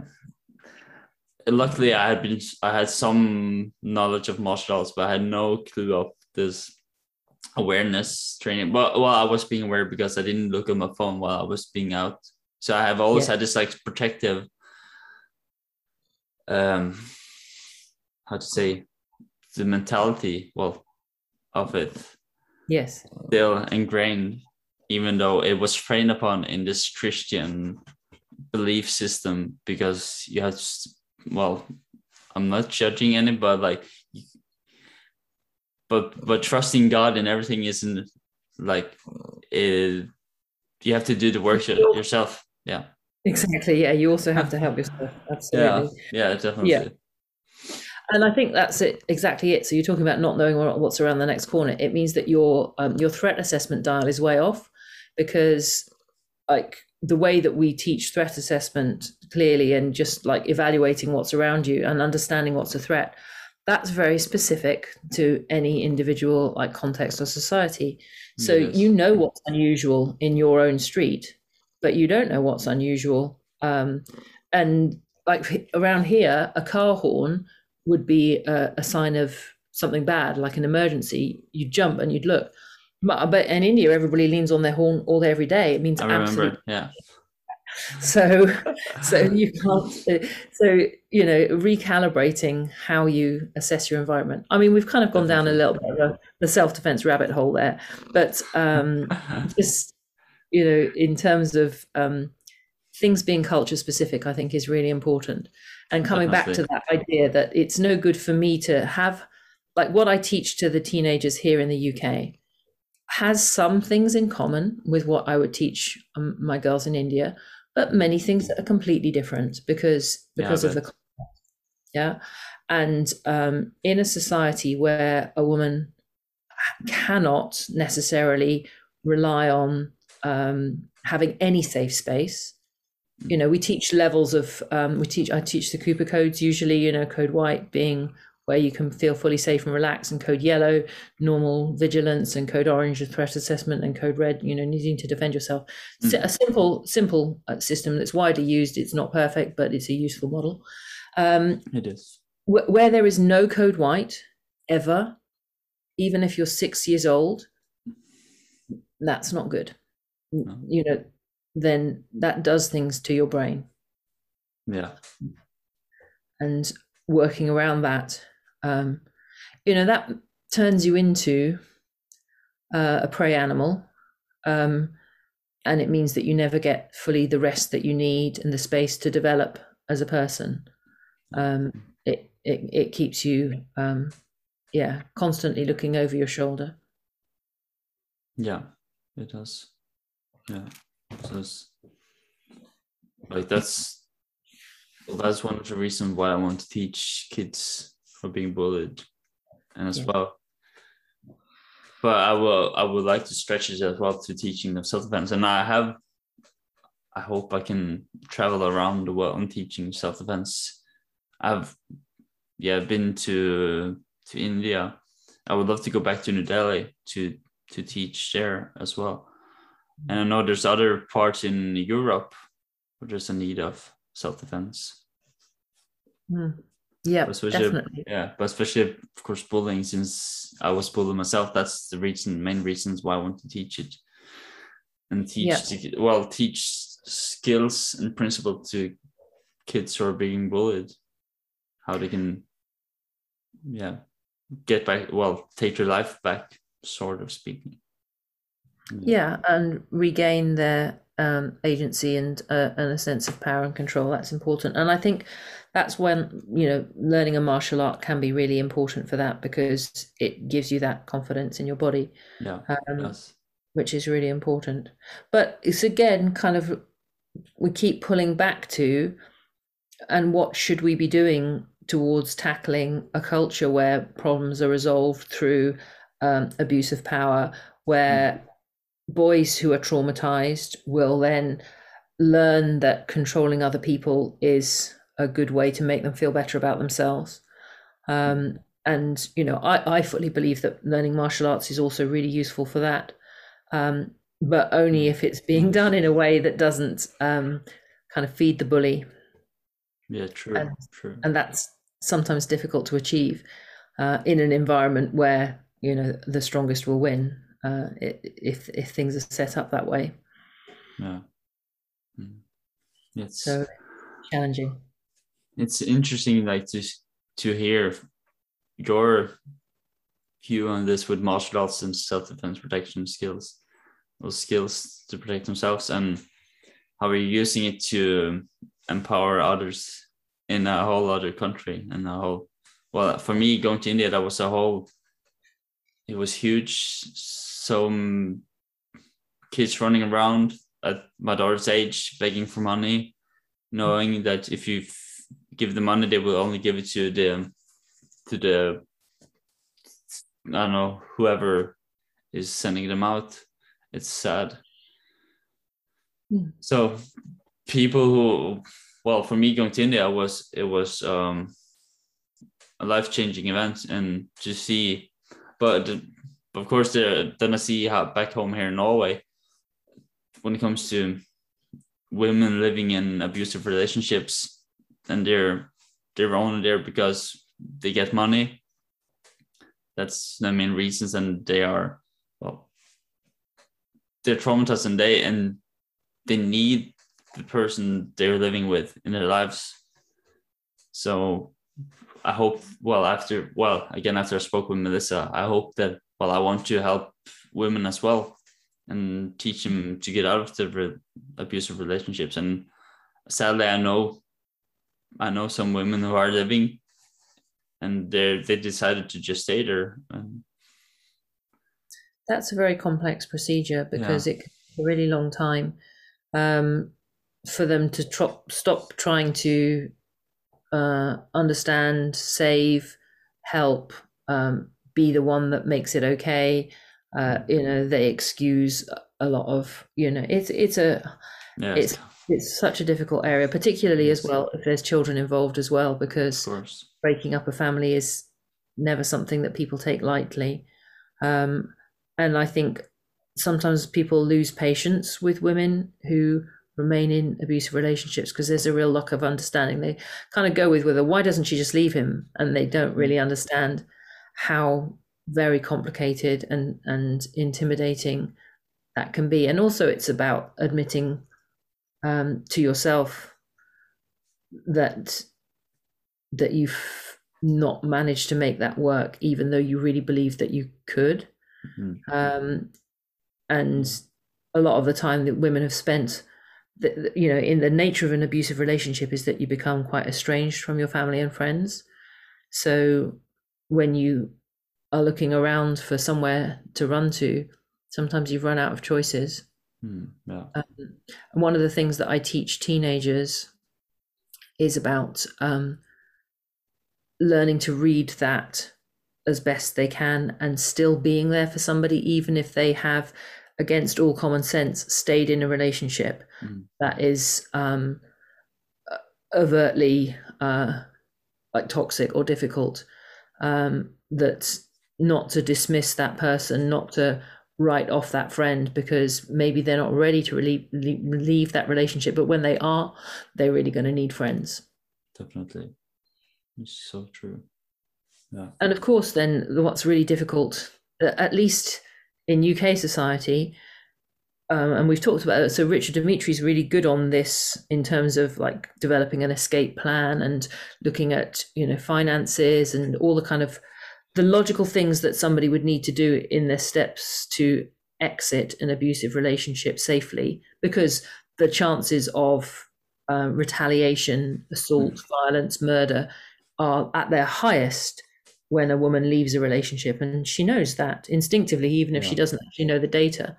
Luckily, I had been I had some knowledge of martial arts, but I had no clue of this awareness training. But well, I was being aware because I didn't look at my phone while I was being out. So I have always yeah. had this like protective, um, how to say, the mentality well of it yes still ingrained even though it was trained upon in this christian belief system because you have well i'm not judging any but like but but trusting god and everything isn't like it, you have to do the work yourself. Yeah. Exactly. Yeah you also have to help yourself. Absolutely. Yeah. Yeah definitely. Yeah. And I think that's it exactly it. So you're talking about not knowing what's around the next corner. It means that your um, your threat assessment dial is way off because like the way that we teach threat assessment clearly and just like evaluating what's around you and understanding what's a threat that's very specific to any individual like context or society so yes. you know what's unusual in your own street but you don't know what's unusual um, and like around here a car horn would be a, a sign of something bad, like an emergency, you'd jump and you'd look. But, but in India, everybody leans on their horn all day, every day. It means I yeah. So, so you can't. So you know, recalibrating how you assess your environment. I mean, we've kind of gone down a little bit of the self defense rabbit hole there, but um, just you know, in terms of um, things being culture specific, I think is really important. And coming back to that idea that it's no good for me to have, like what I teach to the teenagers here in the UK, has some things in common with what I would teach um, my girls in India, but many things that are completely different because because yeah, of the yeah, and um, in a society where a woman cannot necessarily rely on um, having any safe space you know we teach levels of um, we teach i teach the cooper codes usually you know code white being where you can feel fully safe and relaxed and code yellow normal vigilance and code orange threat assessment and code red you know needing to defend yourself mm. a simple simple uh, system that's widely used it's not perfect but it's a useful model um, it is wh- where there is no code white ever even if you're six years old that's not good no. you know then that does things to your brain. Yeah. And working around that, um, you know, that turns you into uh, a prey animal. Um, and it means that you never get fully the rest that you need and the space to develop as a person. Um, it, it, it keeps you, um, yeah, constantly looking over your shoulder. Yeah, it does. Yeah. So it's like that's well, that's one of the reasons why I want to teach kids for being bullied, and as yeah. well. But I will I would like to stretch it as well to teaching them self defense, and I have I hope I can travel around the world and teaching self defense. I've yeah been to to India. I would love to go back to New Delhi to to teach there as well. And I know there's other parts in Europe where there's a need of self defense. Mm. Yeah, especially, definitely. Yeah, but especially of course bullying. Since I was bullied myself, that's the reason, main reasons why I want to teach it, and teach yeah. well teach skills and principle to kids who are being bullied, how they can, yeah, get back. Well, take their life back, sort of speaking. Yeah, and regain their um, agency and uh, and a sense of power and control. That's important, and I think that's when you know learning a martial art can be really important for that because it gives you that confidence in your body. Yeah, um, yes. which is really important. But it's again kind of we keep pulling back to, and what should we be doing towards tackling a culture where problems are resolved through um, abuse of power, where mm boys who are traumatized will then learn that controlling other people is a good way to make them feel better about themselves. Um, and you know, I, I fully believe that learning martial arts is also really useful for that, um, but only if it's being done in a way that doesn't um, kind of feed the bully. Yeah, true, and, true. And that's sometimes difficult to achieve uh, in an environment where you know the strongest will win uh, if if things are set up that way. Yeah, mm. it's so challenging. It's interesting, like to to hear your view on this with martial arts and self defense protection skills, those skills to protect themselves, and how we're using it to empower others in a whole other country and a whole. Well, for me, going to India, that was a whole. It was huge some mm, kids running around at my daughter's age begging for money, knowing that if you give the money, they will only give it to the to the I don't know whoever is sending them out. It's sad. Mm. So people who well for me going to India was it was um a life changing event and to see but of course, then I see how back home here in Norway, when it comes to women living in abusive relationships, and they're they're only there because they get money. That's the main reasons, and they are well, they're traumatized, and they and they need the person they're living with in their lives. So I hope, well, after, well, again, after I spoke with Melissa, I hope that well, I want to help women as well and teach them to get out of the re- abusive relationships. And sadly, I know, I know some women who are living, and they they decided to just stay there. That's a very complex procedure because yeah. it a really long time um, for them to tro- stop trying to uh, understand, save, help, um, be the one that makes it okay. Uh, you know, they excuse a lot of, you know, it's it's a yes. it's it's such a difficult area, particularly yes. as well if there's children involved as well, because breaking up a family is never something that people take lightly. Um, and I think sometimes people lose patience with women who remain in abusive relationships because there's a real lack of understanding. They kind of go with whether why doesn't she just leave him, and they don't really mm. understand how very complicated and and intimidating that can be and also it's about admitting um, to yourself that that you've not managed to make that work even though you really believe that you could mm-hmm. um, and a lot of the time that women have spent the, you know in the nature of an abusive relationship is that you become quite estranged from your family and friends so when you are looking around for somewhere to run to, sometimes you've run out of choices. Mm, yeah. um, and one of the things that I teach teenagers is about um, learning to read that as best they can and still being there for somebody, even if they have against all common sense, stayed in a relationship Mm. that is um, overtly uh, like toxic or difficult, um, that not to dismiss that person, not to write off that friend because maybe they're not ready to leave, leave that relationship. But when they are, they're really going to need friends. Definitely. It's so true. Yeah. And of course, then what's really difficult, at least in UK society, um, and we've talked about it. So Richard Dimitri is really good on this in terms of like developing an escape plan and looking at you know finances and all the kind of the logical things that somebody would need to do in their steps to exit an abusive relationship safely, because the chances of uh, retaliation, assault, mm. violence, murder are at their highest when a woman leaves a relationship, and she knows that instinctively, even if yeah. she doesn't actually know the data.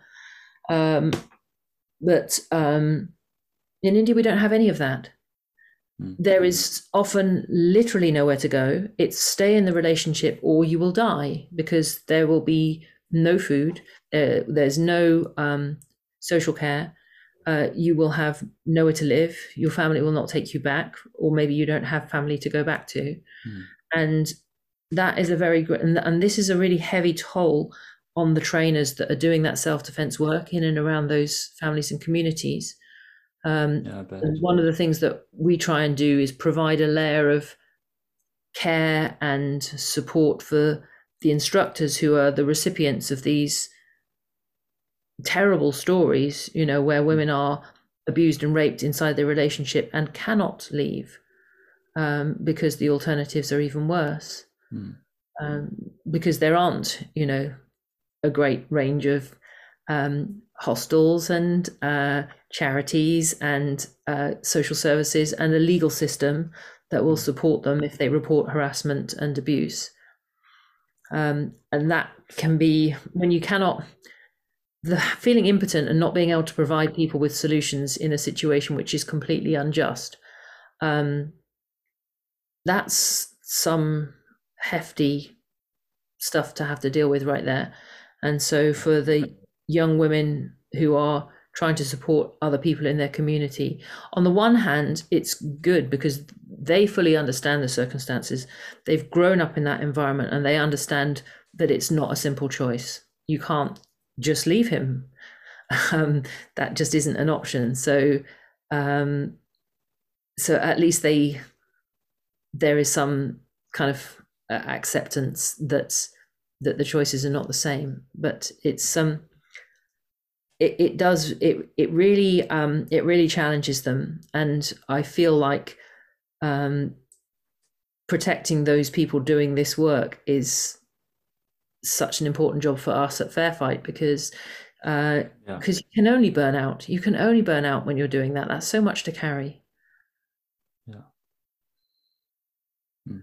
Um, but um, in India, we don't have any of that. Mm. There is often literally nowhere to go. It's stay in the relationship or you will die because there will be no food. Uh, there's no um, social care. Uh, you will have nowhere to live. Your family will not take you back, or maybe you don't have family to go back to. Mm. And that is a very great, and, and this is a really heavy toll on the trainers that are doing that self defense work in and around those families and communities. Um, yeah, one of the things that we try and do is provide a layer of care and support for the instructors who are the recipients of these terrible stories, you know, where women are abused and raped inside their relationship and cannot leave um, because the alternatives are even worse. Hmm. Um, because there aren't, you know, a great range of um, hostels and uh, charities and uh, social services and a legal system that will support them if they report harassment and abuse. Um, and that can be when you cannot, the feeling impotent and not being able to provide people with solutions in a situation which is completely unjust. Um, that's some hefty stuff to have to deal with right there. And so for the young women who are trying to support other people in their community, on the one hand, it's good because they fully understand the circumstances. They've grown up in that environment and they understand that it's not a simple choice. You can't just leave him. Um, that just isn't an option. So, um, so at least they there is some kind of uh, acceptance that that the choices are not the same but it's um it, it does it it really um it really challenges them. And i feel like um protecting those people doing this work is such an important job for us at fair fight because uh because yeah. you can only burn out. You can only burn out when you're doing that. That's so much to carry. Yeah. Yeah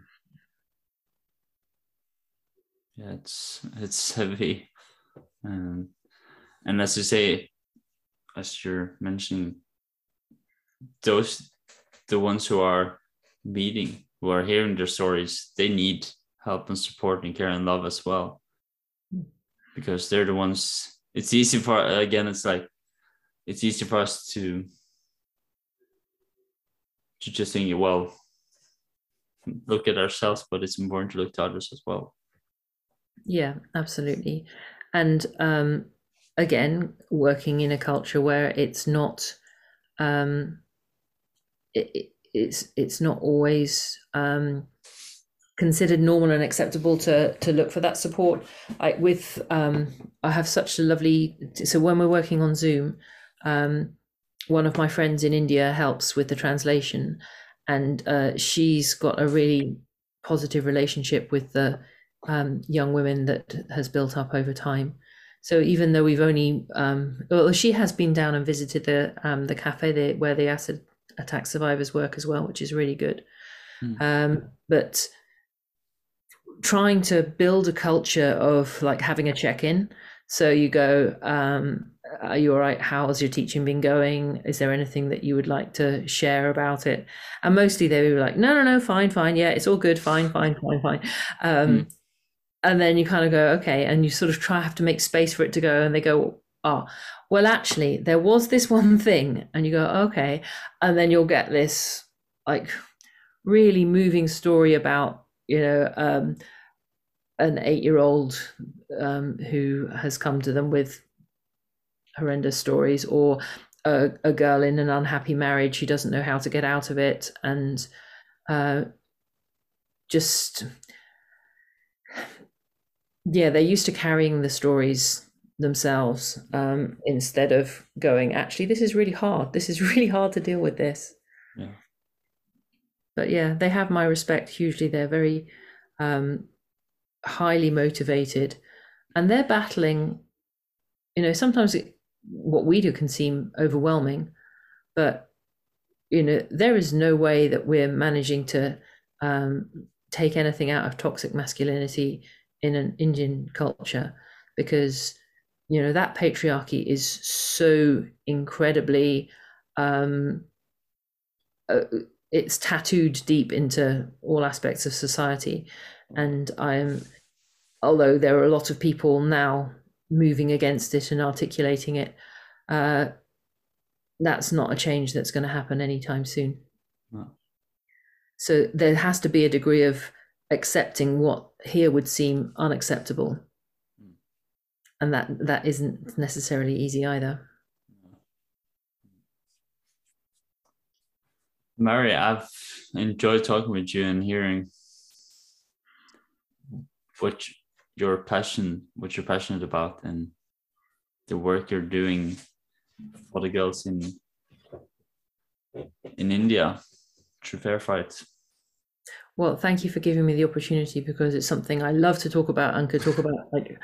it's it's heavy. Um, and as you say as you're mentioning those the ones who are meeting who are hearing their stories they need help and support and care and love as well because they're the ones it's easy for again it's like it's easy for us to to just think well look at ourselves but it's important to look to others as well yeah, absolutely. And um, again, working in a culture where it's not, um, it, it's it's not always um, considered normal and acceptable to to look for that support. Like with, um, I have such a lovely. So when we're working on Zoom, um, one of my friends in India helps with the translation, and uh, she's got a really positive relationship with the um, young women that has built up over time. So even though we've only, um, well, she has been down and visited the um, the cafe there, where the acid attack survivors work as well, which is really good. Mm. Um, but trying to build a culture of like having a check in. So you go, um, are you all right? How has your teaching been going? Is there anything that you would like to share about it? And mostly they were like, no, no, no, fine, fine. Yeah, it's all good. Fine, fine, fine, fine. Um, mm and then you kind of go okay and you sort of try have to make space for it to go and they go oh, well, actually, there was this one thing, and you go, okay, and then you'll get this like really moving story about you know um, an eight-year-old um, who has come to them with horrendous stories, or a, a, girl in an unhappy marriage who doesn't know how to get out of it, and uh, just yeah, they're used to carrying the stories themselves um, instead of going, actually, this is really hard. This is really hard to deal with this. Yeah. But yeah, they have my respect hugely. They're very um, highly motivated and they're battling, you know, sometimes it, what we do can seem overwhelming, but, you know, there is no way that we're managing to um, take anything out of toxic masculinity in an Indian culture because you know that patriarchy is so incredibly um, uh, it's tattooed deep into all aspects of society and i'm although there are a lot of people now moving against it and articulating it uh, that's not a change that's going to happen anytime soon no. so there has to be a degree of accepting what here would seem unacceptable. Hmm. And that that isn't necessarily easy either. Mary i've enjoyed talking with you and hearing what your passion what you're passionate about and the work you're doing for the girls in in india through fair fights well, thank you for giving me the opportunity because it's something I love to talk about and could talk about like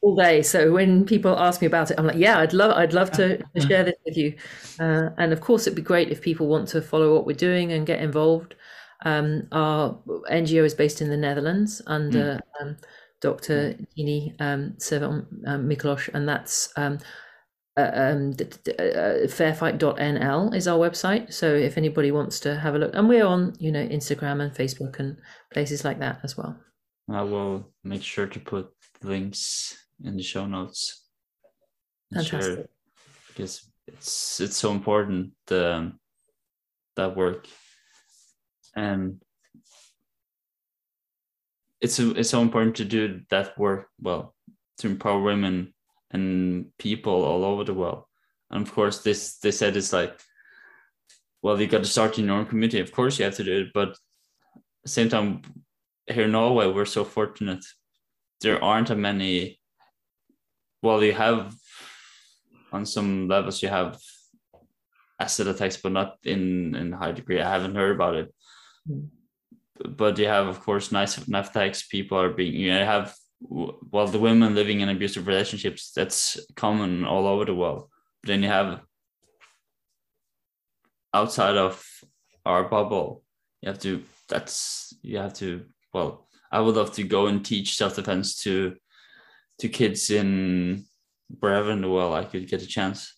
all day. So when people ask me about it, I'm like, yeah, I'd love, I'd love to, to share this with you. Uh, and of course, it'd be great if people want to follow what we're doing and get involved. Um, our NGO is based in the Netherlands under mm. um, Dr. Dini um, Servan um, Miklos, and that's um, uh, um, uh, fairfight.nl is our website. So if anybody wants to have a look, and we're on, you know, Instagram and Facebook and places like that as well. I will make sure to put links in the show notes. Fantastic. Sure, because it's it's so important um, that work, and it's it's so important to do that work well to empower women and people all over the world. And of course, this they said it's like, well, you got to start in your own community. Of course, you have to do it, but at the same time, here in Norway, we're so fortunate. There aren't a many. Well, you have on some levels you have acid attacks, but not in in high degree. I haven't heard about it. Mm. But you have, of course, knife knife attacks. People are being you know, have well the women living in abusive relationships that's common all over the world but then you have outside of our bubble you have to that's you have to well i would love to go and teach self-defense to to kids in wherever in the world i could get a chance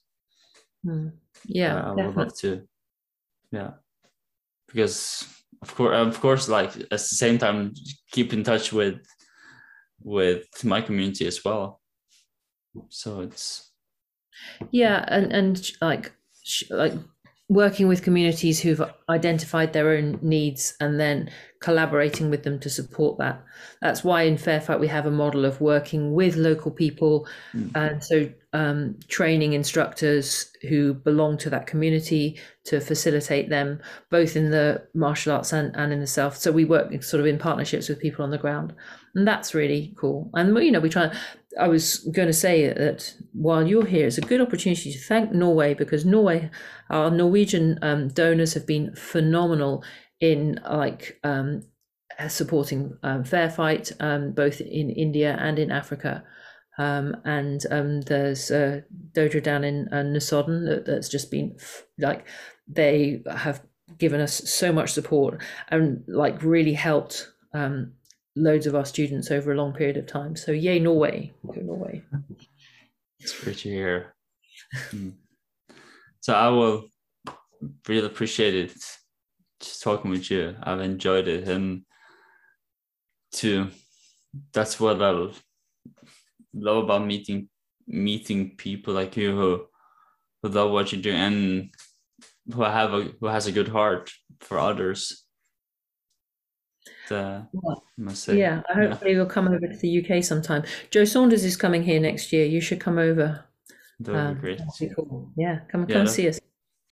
mm. yeah uh, i definitely. would love to yeah because of course of course like at the same time keep in touch with with my community as well so it's yeah and and like like working with communities who've identified their own needs and then collaborating with them to support that. That's why in Fair Fight we have a model of working with local people mm. and so um, training instructors who belong to that community to facilitate them both in the martial arts and, and in the self. So we work sort of in partnerships with people on the ground and that's really cool. And you know we try I was going to say that while you're here, it's a good opportunity to thank Norway because Norway, our Norwegian um, donors have been phenomenal in like um, supporting um, Fair Fight, um, both in India and in Africa. Um, and um, there's a dojo down in uh, that, that's just been f- like they have given us so much support and like really helped um, loads of our students over a long period of time. So yay, Norway, go Norway. It's great to hear. Hmm. So I will really appreciate it just talking with you. I've enjoyed it and to that's what I love about meeting meeting people like you who who love what you do and who have a who has a good heart for others. The, Well, I must say. yeah, I hopefully you'll come over to the UK sometime. Joe Saunders is coming here next year. You should come over. that would Um, be great. be cool. Yeah, come Yeah, come see us.